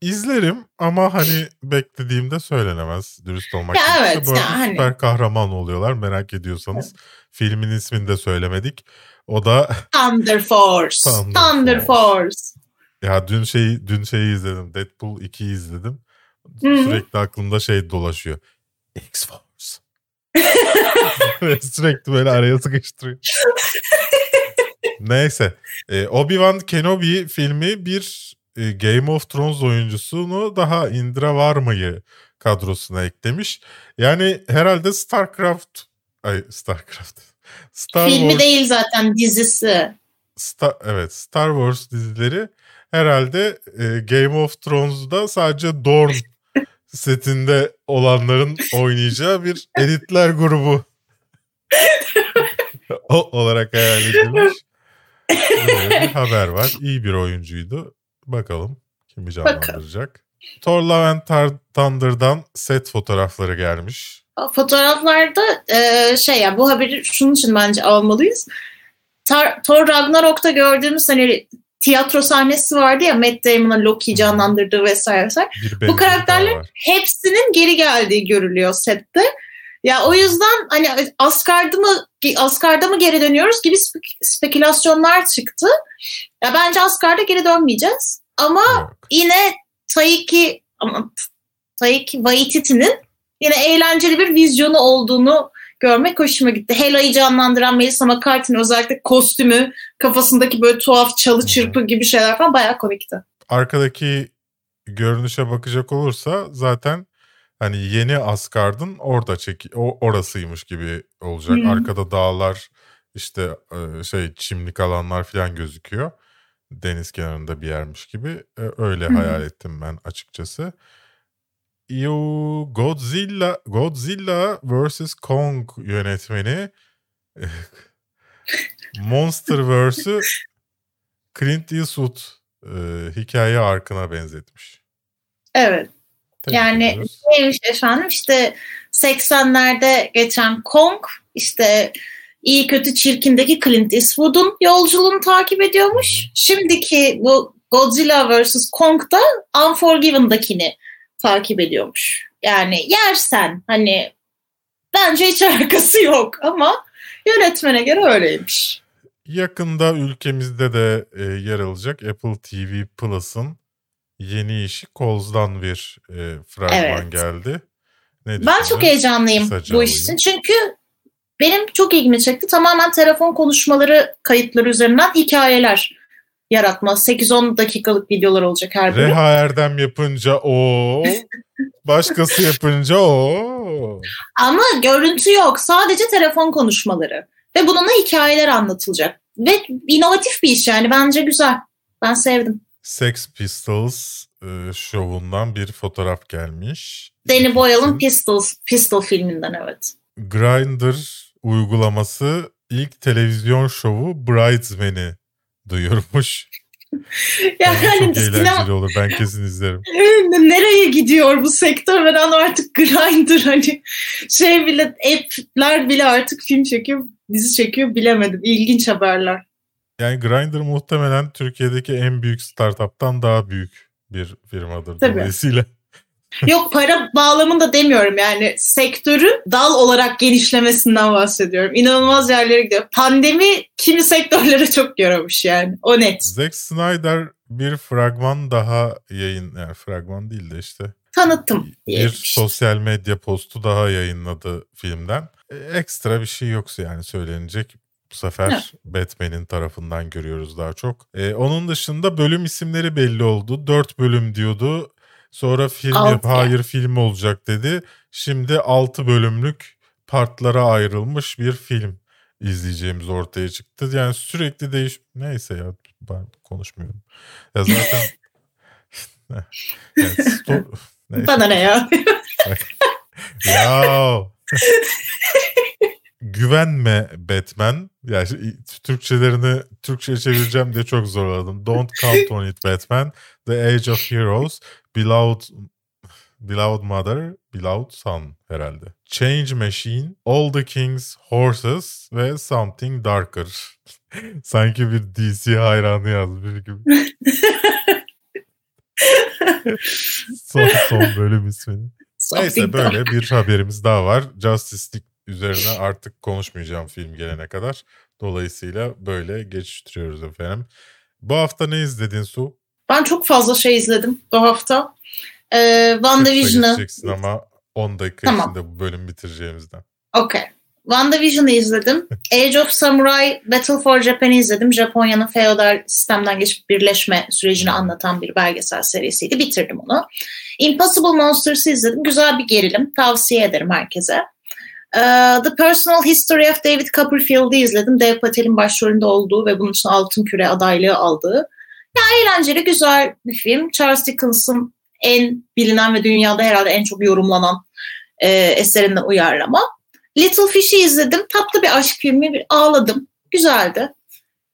A: İzlerim ama hani beklediğimde söylenemez dürüst olmak
B: ya Evet,
A: Böyle
B: ya hani.
A: süper kahraman oluyorlar merak ediyorsanız. Evet. Filmin ismini de söylemedik. O da *laughs*
B: Thunder Force. Thunder, Thunder Force. Force.
A: Ya dün şeyi dün şeyi izledim. Deadpool 2'yi izledim. Hı-hı. Sürekli aklımda şey dolaşıyor. X-Force. *laughs* Sürekli böyle araya sıkıştırıyor. *laughs* Neyse. Ee, Obi-Wan Kenobi filmi bir e, Game of Thrones oyuncusunu daha Indra Varma'yı kadrosuna eklemiş. Yani herhalde StarCraft ay StarCraft.
B: Star Filmi Wars, değil zaten dizisi.
A: Star, evet Star Wars dizileri herhalde e, Game of Thrones'da sadece Dorn *laughs* setinde olanların oynayacağı bir editler grubu *laughs* o olarak hayal edilmiş. Böyle bir haber var. İyi bir oyuncuydu. Bakalım kimi canlandıracak. Thor Love and Thunder'dan set fotoğrafları gelmiş.
B: Fotoğraflarda e, şey ya bu haberi şunun için bence almalıyız. Tar- Thor Ragnarok'ta gördüğümüz hani tiyatro sahnesi vardı ya Matt Damon'ın Loki'yi canlandırdığı vesaire vesaire. Bu karakterler hepsinin geri geldiği görülüyor sette. Ya o yüzden hani Asgard'ı mı Asgard'a mı geri dönüyoruz gibi spekülasyonlar çıktı. Ya bence Asgard'a geri dönmeyeceğiz. Ama yine Taiki ama Taiki Waititi'nin yine eğlenceli bir vizyonu olduğunu görmek hoşuma gitti. Hela'yı canlandıran Melissa McCarthy'nin özellikle kostümü, kafasındaki böyle tuhaf çalı çırpı gibi şeyler falan bayağı komikti.
A: Arkadaki görünüşe bakacak olursa zaten hani yeni Asgard'ın orada çek o orasıymış gibi olacak. Hmm. Arkada dağlar işte şey çimlik alanlar falan gözüküyor. Deniz kenarında bir yermiş gibi. Öyle hmm. hayal ettim ben açıkçası. Yo Godzilla Godzilla vs Kong yönetmeni *laughs* Monsterverse'ü Clint Eastwood e, hikaye arkına benzetmiş.
B: Evet. Yani ediyoruz. neymiş efendim işte 80'lerde geçen Kong işte iyi kötü çirkindeki Clint Eastwood'un yolculuğunu takip ediyormuş. Şimdiki bu Godzilla vs. Kong'da Unforgiven'dakini takip ediyormuş. Yani yersen hani bence hiç *laughs* alakası yok ama yönetmene göre öyleymiş.
A: Yakında ülkemizde de e, yer alacak Apple TV Plus'ın yeni işi Koz'dan bir e, fragman evet. geldi.
B: Ne ben çok heyecanlıyım Kısaca bu iş için. Çünkü benim çok ilgimi çekti. Tamamen telefon konuşmaları kayıtları üzerinden hikayeler yaratma. 8-10 dakikalık videolar olacak her biri.
A: Reha Erdem yapınca o, *laughs* başkası yapınca o.
B: Ama görüntü yok. Sadece telefon konuşmaları. Ve bununla hikayeler anlatılacak. Ve inovatif bir iş yani. Bence güzel. Ben sevdim.
A: Sex Pistols e, şovundan bir fotoğraf gelmiş.
B: Danny Boyle'ın Pistols, Pistol filminden evet.
A: Grindr uygulaması ilk televizyon şovu Bridesman'i duyurmuş. *laughs*
B: yani
A: çok eğlenceli olur. Ben kesin izlerim. *laughs*
B: Nereye gidiyor bu sektör? Ben artık Grindr hani şey bile app'ler bile artık film çekiyor, dizi çekiyor bilemedim. İlginç haberler.
A: Yani Grindr muhtemelen Türkiye'deki en büyük startuptan daha büyük bir firmadır Tabii. dolayısıyla. *laughs*
B: Yok para bağlamında demiyorum yani sektörün dal olarak genişlemesinden bahsediyorum. İnanılmaz yerlere gidiyor. Pandemi kimi sektörlere çok yaramış yani o net.
A: Zack Snyder bir fragman daha yayın yani fragman değil de işte
B: tanıttım.
A: Bir sosyal medya postu daha yayınladı filmden. E, ekstra bir şey yoksa yani söylenecek. Bu sefer evet. Batman'in tarafından görüyoruz daha çok. Ee, onun dışında bölüm isimleri belli oldu. Dört bölüm diyordu. Sonra film yap, hayır film olacak dedi. Şimdi 6 bölümlük partlara ayrılmış bir film izleyeceğimiz ortaya çıktı. Yani sürekli değiş... Neyse ya ben konuşmuyorum. Ya zaten... *laughs*
B: yani sto... Bana ne ya?
A: ya. *laughs* Güvenme Batman. Yani Türkçelerini Türkçe çevireceğim diye çok zorladım. Don't count on it Batman. The Age of Heroes. Beloved Beloved Mother, Beloved Son herhalde. Change Machine, All the King's Horses ve Something Darker. *laughs* Sanki bir DC hayranı yazmış gibi. *laughs* son, son bölüm ismini. Neyse böyle bir haberimiz daha var. Justice League üzerine artık konuşmayacağım film gelene kadar. Dolayısıyla böyle geçiştiriyoruz efendim. Bu hafta ne izledin Su?
B: Ben çok fazla şey izledim bu hafta. Ee, WandaVision'ı...
A: ama 10 dakika tamam. içinde bu bölüm bitireceğimizden.
B: Okey. WandaVision'ı izledim. *laughs* Age of Samurai Battle for Japan'ı izledim. Japonya'nın feodal sistemden geçip birleşme sürecini anlatan bir belgesel serisiydi. Bitirdim onu. Impossible Monsters'ı izledim. Güzel bir gerilim. Tavsiye ederim herkese. Uh, The Personal History of David Copperfield'ı izledim. Dev Patel'in başrolünde olduğu ve bunun için Altın Küre adaylığı aldığı. Ya eğlenceli, güzel bir film. Charles Dickens'ın en bilinen ve dünyada herhalde en çok yorumlanan e, eserinden uyarlama. Little Fish'i izledim. Tatlı bir aşk filmi. Bir ağladım. Güzeldi.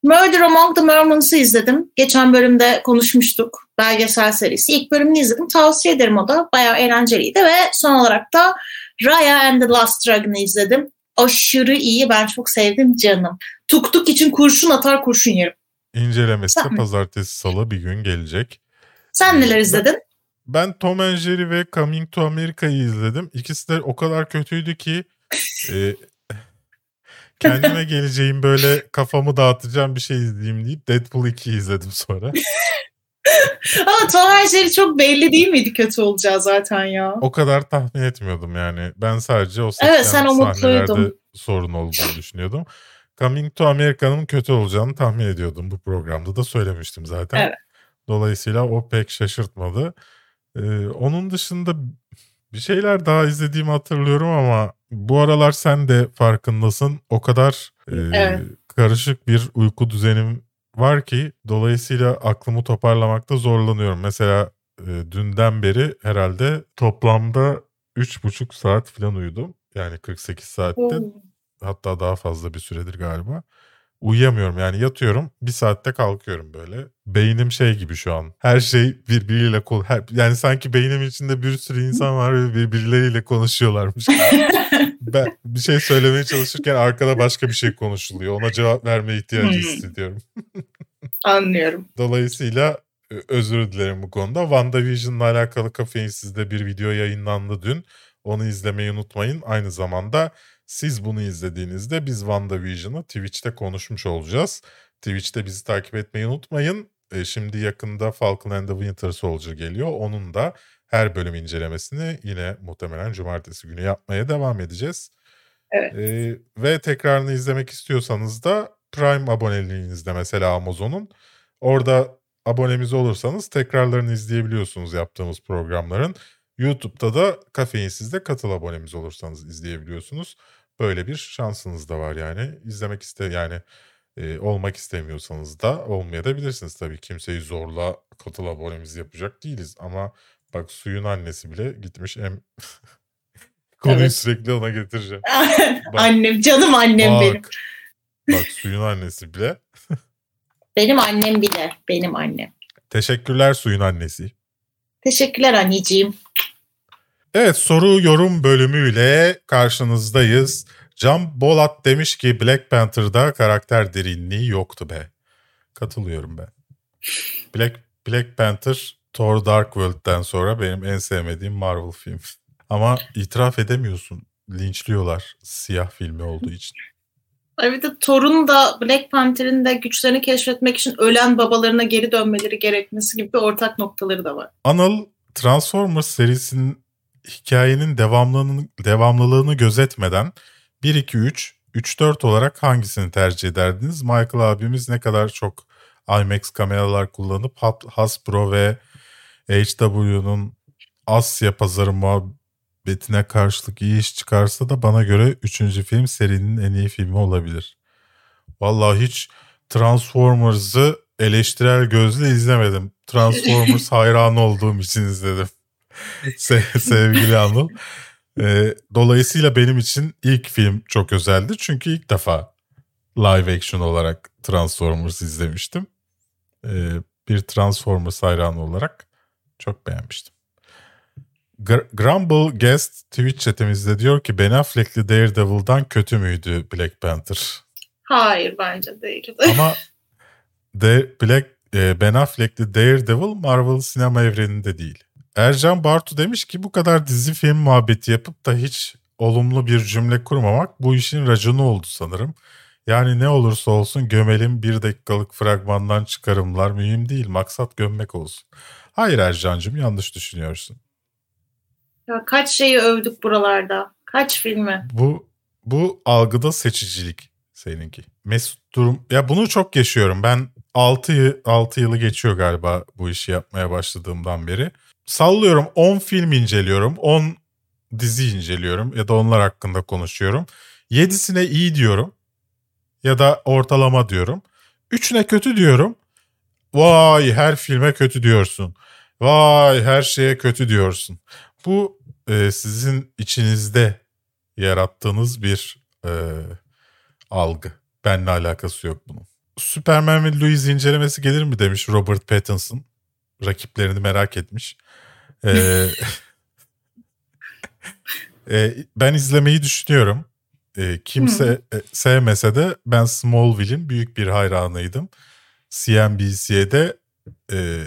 B: Murder Among the Mormons'ı izledim. Geçen bölümde konuşmuştuk. Belgesel serisi. İlk bölümünü izledim. Tavsiye ederim o da. Bayağı eğlenceliydi ve son olarak da Raya and the Last Dragon'ı izledim. Aşırı iyi. Ben çok sevdim canım. Tuk tuk için kurşun atar kurşun yerim.
A: İncelemesi Sen pazartesi salı bir gün gelecek.
B: Sen neler izledin?
A: Ben Tom and Jerry ve Coming to America'yı izledim. İkisi de o kadar kötüydü ki e, *laughs* kendime geleceğim böyle kafamı dağıtacağım bir şey izleyeyim deyip Deadpool 2'yi izledim sonra. *laughs*
B: Ama Tom and Jerry çok belli değil miydi kötü olacağı zaten ya?
A: O kadar tahmin etmiyordum yani. Ben sadece o evet, sen sahnelerde sorun olduğunu düşünüyordum. Coming to America'nın kötü olacağını tahmin ediyordum. Bu programda da söylemiştim zaten. Evet. Dolayısıyla o pek şaşırtmadı. Ee, onun dışında bir şeyler daha izlediğimi hatırlıyorum ama bu aralar sen de farkındasın. O kadar e, evet. karışık bir uyku düzenim var ki dolayısıyla aklımı toparlamakta zorlanıyorum. Mesela e, dünden beri herhalde toplamda 3,5 saat falan uyudum. Yani 48 saatte hatta daha fazla bir süredir galiba uyuyamıyorum yani yatıyorum bir saatte kalkıyorum böyle. Beynim şey gibi şu an her şey birbiriyle kol her, yani sanki beynim içinde bir sürü insan var ve birbirleriyle konuşuyorlarmış. *laughs* ben bir şey söylemeye çalışırken arkada başka bir şey konuşuluyor. Ona cevap vermeye ihtiyacı hmm. hissediyorum.
B: Anlıyorum.
A: Dolayısıyla özür dilerim bu konuda. WandaVision'la alakalı Kafeinsiz'de bir video yayınlandı dün. Onu izlemeyi unutmayın. Aynı zamanda siz bunu izlediğinizde biz WandaVision'ı Twitch'te konuşmuş olacağız. Twitch'te bizi takip etmeyi unutmayın. E, şimdi yakında Falcon and the Winter Soldier geliyor. Onun da her bölüm incelemesini yine muhtemelen cumartesi günü yapmaya devam edeceğiz.
B: Evet. E,
A: ve tekrarını izlemek istiyorsanız da Prime aboneliğinizde mesela Amazon'un orada abonemiz olursanız tekrarlarını izleyebiliyorsunuz yaptığımız programların. YouTube'da da Kafeinsiz'de katıl abonemiz olursanız izleyebiliyorsunuz. Böyle bir şansınız da var yani. İzlemek iste yani e, olmak istemiyorsanız da olmayabilirsiniz tabii. Kimseyi zorla katıl abonemiz yapacak değiliz ama bak suyun annesi bile gitmiş em *laughs* konuyu evet. sürekli ona getireceğim. *laughs*
B: bak, annem canım annem bak, benim.
A: Bak suyun annesi bile. *laughs*
B: benim annem bile benim annem.
A: Teşekkürler suyun annesi.
B: Teşekkürler anneciğim.
A: Evet soru yorum bölümüyle karşınızdayız. Cam Bolat demiş ki Black Panther'da karakter derinliği yoktu be. Katılıyorum ben. Black, Black Panther Thor Dark World'den sonra benim en sevmediğim Marvel film. *laughs* Ama itiraf edemiyorsun. Linçliyorlar siyah filmi olduğu için.
B: Evet Thor'un da Black Panther'in de güçlerini keşfetmek için ölen babalarına geri dönmeleri gerekmesi gibi ortak noktaları da var.
A: Anıl Transformers serisinin hikayenin devamlılığını, devamlılığını gözetmeden 1-2-3, 3-4 olarak hangisini tercih ederdiniz? Michael abimiz ne kadar çok IMAX kameralar kullanıp Hasbro ve HW'nun Asya pazarı muhabbetine karşılık iyi iş çıkarsa da bana göre 3. film serinin en iyi filmi olabilir. Vallahi hiç Transformers'ı eleştirel gözle izlemedim. Transformers *laughs* hayran olduğum için izledim. *laughs* Se sevgili Anıl. E, dolayısıyla benim için ilk film çok özeldi. Çünkü ilk defa live action olarak Transformers izlemiştim. E, bir Transformers hayranı olarak çok beğenmiştim. Grumble Guest Twitch chatimizde diyor ki Ben Affleck'li Daredevil'dan kötü müydü Black Panther?
B: Hayır bence değildi.
A: Ama *laughs* de Black e, Ben Affleck'li Daredevil Marvel sinema evreninde değil. Ercan Bartu demiş ki bu kadar dizi film muhabbeti yapıp da hiç olumlu bir cümle kurmamak bu işin raconu oldu sanırım. Yani ne olursa olsun gömelim bir dakikalık fragmandan çıkarımlar mühim değil. Maksat gömmek olsun. Hayır Ercan'cığım yanlış düşünüyorsun.
B: Ya kaç şeyi övdük buralarda. Kaç filmi.
A: Bu bu algıda seçicilik seninki. Mesut Durum ya bunu çok yaşıyorum. Ben 6 6 yılı geçiyor galiba bu işi yapmaya başladığımdan beri. Sallıyorum 10 film inceliyorum. 10 dizi inceliyorum ya da onlar hakkında konuşuyorum. 7'sine iyi diyorum ya da ortalama diyorum. 3'üne kötü diyorum. Vay her filme kötü diyorsun. Vay her şeye kötü diyorsun. Bu e, sizin içinizde yarattığınız bir e, algı. Benle alakası yok bunun. Superman ve Louis incelemesi gelir mi demiş Robert Pattinson. Rakiplerini merak etmiş. Ee, *laughs* e, ben izlemeyi düşünüyorum. E, kimse e, sevmese de ben Smallville'in büyük bir hayranıydım. CNBC'de e,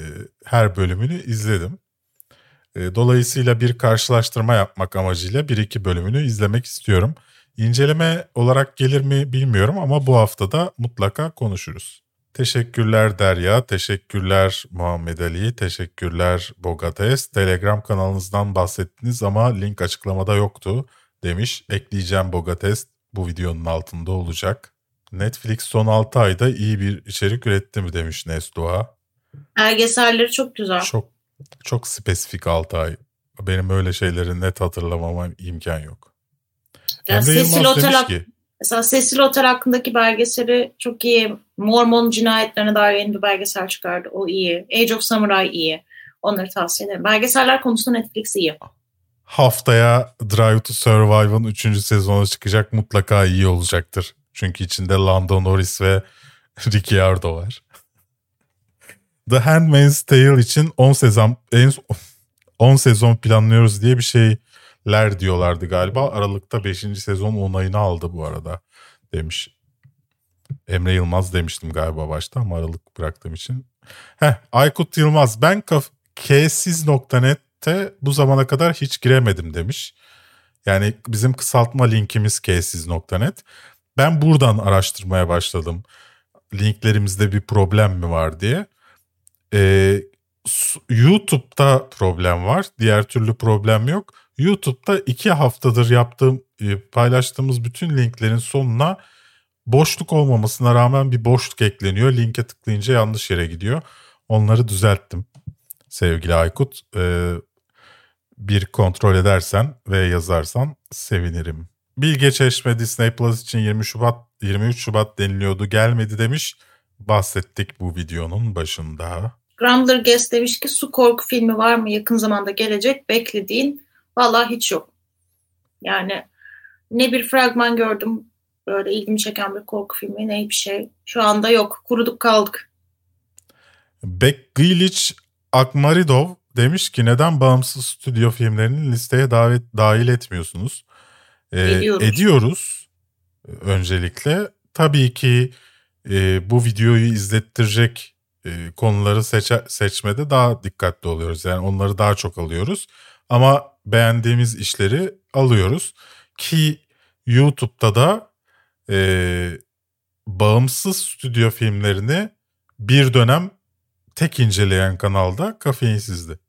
A: her bölümünü izledim. E, dolayısıyla bir karşılaştırma yapmak amacıyla bir iki bölümünü izlemek istiyorum. İnceleme olarak gelir mi bilmiyorum ama bu hafta da mutlaka konuşuruz. Teşekkürler Derya, teşekkürler Muhammed Ali, teşekkürler Bogates. Telegram kanalınızdan bahsettiniz ama link açıklamada yoktu demiş. Ekleyeceğim Bogates bu videonun altında olacak. Netflix son 6 ayda iyi bir içerik üretti mi demiş Nesdoğa.
B: Belgeselleri çok güzel.
A: Çok çok spesifik 6 ay. Benim öyle şeyleri net hatırlamama imkan yok.
B: Ya Emre Cecil Otel, ki, mesela Cecil Otel hakkındaki belgeseli çok iyi. Mormon cinayetlerine dair yeni bir belgesel çıkardı. O iyi. Age of Samurai iyi. Onları tavsiye ederim. Belgeseller konusunda Netflix iyi.
A: Haftaya Drive to Survive'ın 3. sezonu çıkacak. Mutlaka iyi olacaktır. Çünkü içinde Lando Norris ve *laughs* Ricciardo var. The Handmaid's Tale için 10 sezon 10 sezon planlıyoruz diye bir şeyler diyorlardı galiba. Aralıkta 5. sezon onayını aldı bu arada demiş. Emre Yılmaz demiştim galiba başta ama aralık bıraktığım için. Heh, Aykut Yılmaz ben kaf- kesiz.net'te bu zamana kadar hiç giremedim demiş. Yani bizim kısaltma linkimiz kesiz.net. Ben buradan araştırmaya başladım. Linklerimizde bir problem mi var diye. Ee, YouTube'da problem var. Diğer türlü problem yok. YouTube'da iki haftadır yaptığım, e, paylaştığımız bütün linklerin sonuna boşluk olmamasına rağmen bir boşluk ekleniyor. Linke tıklayınca yanlış yere gidiyor. Onları düzelttim sevgili Aykut. Ee, bir kontrol edersen ve yazarsan sevinirim. Bilge Çeşme Disney Plus için 20 Şubat 23 Şubat deniliyordu gelmedi demiş. Bahsettik bu videonun başında.
B: Grumbler Guest demiş ki su korku filmi var mı yakın zamanda gelecek beklediğin? Vallahi hiç yok. Yani ne bir fragman gördüm böyle ilgimi çeken bir korku filmi ne bir şey. Şu anda yok. Kuruduk kaldık.
A: Beck Glilich Akmaridov demiş ki neden bağımsız stüdyo filmlerini listeye davet dahil etmiyorsunuz?
B: Ee, ediyoruz.
A: ediyoruz. Öncelikle tabii ki e, bu videoyu izlettirecek e, konuları seçe, seçmede daha dikkatli oluyoruz. Yani onları daha çok alıyoruz. Ama beğendiğimiz işleri alıyoruz. Ki YouTube'da da e, bağımsız stüdyo filmlerini bir dönem tek inceleyen kanalda Kafeinsiz'di.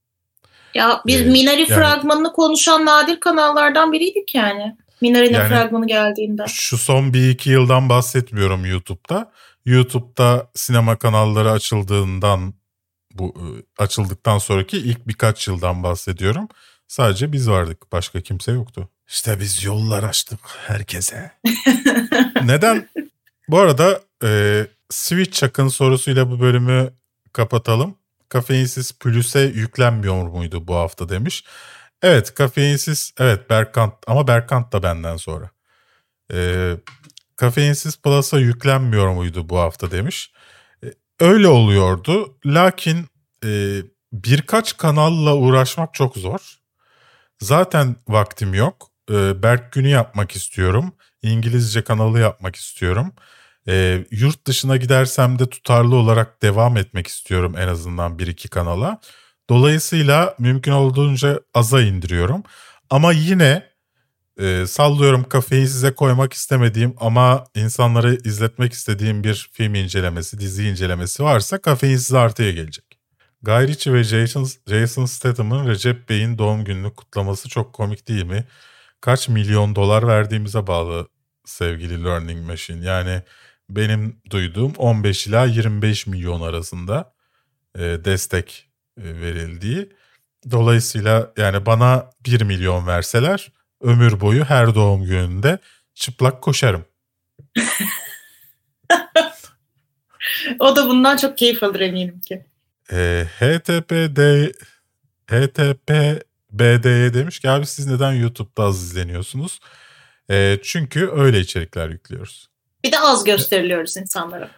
B: Ya biz ee, Minari yani, fragmanını konuşan nadir kanallardan biriydik yani. Minari'nin yani, fragmanı geldiğinde.
A: Şu son bir iki yıldan bahsetmiyorum YouTube'da. YouTube'da sinema kanalları açıldığından bu e, açıldıktan sonraki ilk birkaç yıldan bahsediyorum. Sadece biz vardık. Başka kimse yoktu. İşte biz yollar açtık herkese. *laughs* Neden? Bu arada e, Switch Chuck'ın sorusuyla bu bölümü kapatalım. Kafeinsiz Plus'e yüklenmiyor muydu bu hafta demiş. Evet kafeinsiz evet Berkant ama Berkant da benden sonra. Ee, kafeinsiz Plus'a yüklenmiyor muydu bu hafta demiş. Ee, öyle oluyordu. Lakin e, birkaç kanalla uğraşmak çok zor. Zaten vaktim yok. Ee, Berk Günü yapmak istiyorum. İngilizce kanalı yapmak istiyorum. Ee, yurt dışına gidersem de tutarlı olarak devam etmek istiyorum en azından bir iki kanala. Dolayısıyla mümkün olduğunca aza indiriyorum. Ama yine e, sallıyorum kafeyi size koymak istemediğim ama insanları izletmek istediğim bir film incelemesi, dizi incelemesi varsa kafein size artıya gelecek. Guy Ritchie ve Jason, Jason Statham'ın Recep Bey'in doğum gününü kutlaması çok komik değil mi? Kaç milyon dolar verdiğimize bağlı sevgili Learning Machine. Yani benim duyduğum 15 ila 25 milyon arasında e, destek e, verildiği. Dolayısıyla yani bana 1 milyon verseler ömür boyu her doğum gününde çıplak koşarım. *laughs*
B: o da bundan çok keyif alır eminim ki.
A: E, HTPD HTPBD'ye demiş ki abi siz neden YouTube'da az izleniyorsunuz? E, çünkü öyle içerikler yüklüyoruz.
B: Bir de az gösteriliyoruz insanlara.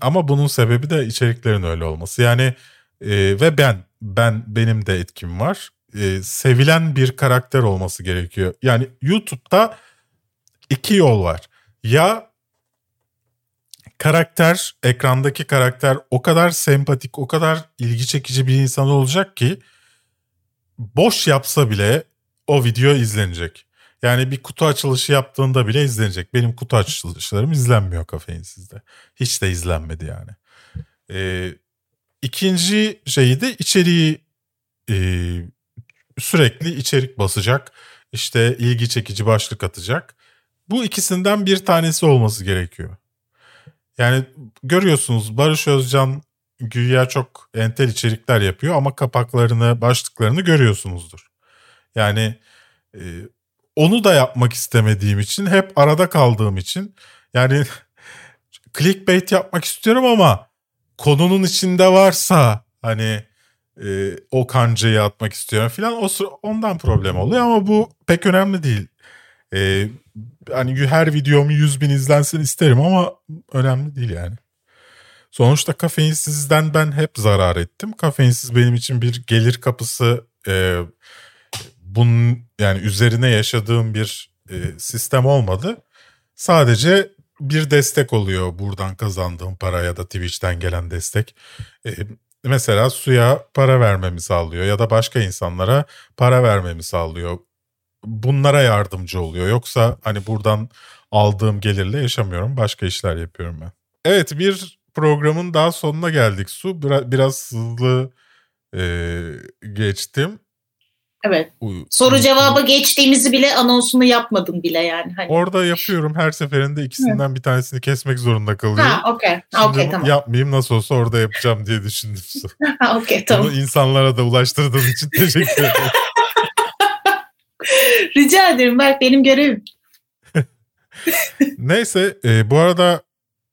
A: Ama bunun sebebi de içeriklerin öyle olması. Yani e, ve ben ben benim de etkim var. E, sevilen bir karakter olması gerekiyor. Yani YouTube'da iki yol var. Ya karakter, ekrandaki karakter o kadar sempatik, o kadar ilgi çekici bir insan olacak ki boş yapsa bile o video izlenecek. Yani bir kutu açılışı yaptığında bile izlenecek. Benim kutu açılışlarım izlenmiyor kafeinsizde. Hiç de izlenmedi yani. Ee, ikinci şeyi de içeriği e, sürekli içerik basacak. İşte ilgi çekici başlık atacak. Bu ikisinden bir tanesi olması gerekiyor. Yani görüyorsunuz Barış Özcan güya çok entel içerikler yapıyor ama kapaklarını, başlıklarını görüyorsunuzdur. Yani e, onu da yapmak istemediğim için hep arada kaldığım için yani *laughs* clickbait yapmak istiyorum ama konunun içinde varsa hani e, o kancayı atmak istiyorum falan o ondan problem oluyor ama bu pek önemli değil. E, hani her videomu 100 bin izlensin isterim ama önemli değil yani. Sonuçta kafeinsizden ben hep zarar ettim. Kafeinsiz benim için bir gelir kapısı e, bunun yani üzerine yaşadığım bir e, sistem olmadı. Sadece bir destek oluyor buradan kazandığım para ya da Twitch'ten gelen destek. E, mesela suya para vermemi sağlıyor ya da başka insanlara para vermemi sağlıyor. Bunlara yardımcı oluyor. Yoksa hani buradan aldığım gelirle yaşamıyorum. Başka işler yapıyorum ben. Evet bir programın daha sonuna geldik Su. Biraz, hızlı e, geçtim.
B: Evet. Soru cevaba geçtiğimizi bile anonsunu yapmadım bile yani. Hani.
A: Orada yapıyorum her seferinde ikisinden bir tanesini kesmek zorunda kalıyorum.
B: Ha okey. Okay, tamam.
A: Yapmayayım nasıl olsa orada yapacağım diye düşündüm. *laughs*
B: ha okey tamam.
A: Bunu insanlara da ulaştırdığım için teşekkür ederim. *laughs* *laughs*
B: Rica ederim Berk benim görevim. *laughs*
A: Neyse e, bu arada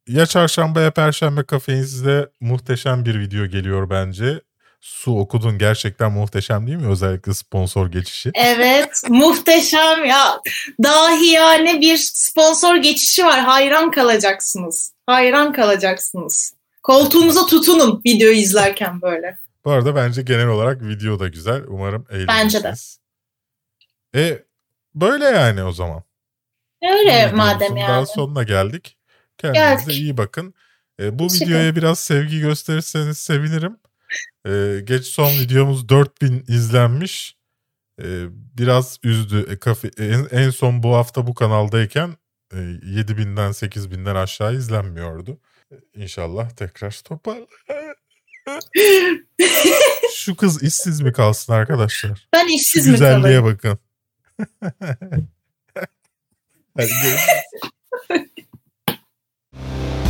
A: ya çarşamba ya perşembe kafeinsizde muhteşem bir video geliyor bence. Su okudun gerçekten muhteşem değil mi? Özellikle sponsor geçişi.
B: Evet muhteşem ya. Dahi yani bir sponsor geçişi var. Hayran kalacaksınız. Hayran kalacaksınız. Koltuğunuza tutunun video izlerken böyle.
A: Bu arada bence genel olarak video da güzel. Umarım eğlenirsiniz. Bence de. E böyle yani o zaman.
B: Öyle madem yani.
A: Daha sonuna geldik. Kendinize geldik. iyi bakın. E, bu videoya biraz sevgi gösterirseniz sevinirim. Ee, geç son videomuz 4000 izlenmiş. Ee, biraz üzdü. E, kafe, en, en son bu hafta bu kanaldayken e, 7000'den 8000'den aşağı izlenmiyordu. İnşallah tekrar toparlar. *laughs* Şu kız işsiz mi kalsın arkadaşlar?
B: Ben işsiz
A: Şu
B: mi
A: kalayım? Güzelliğe bakın. *laughs* That's good. *laughs*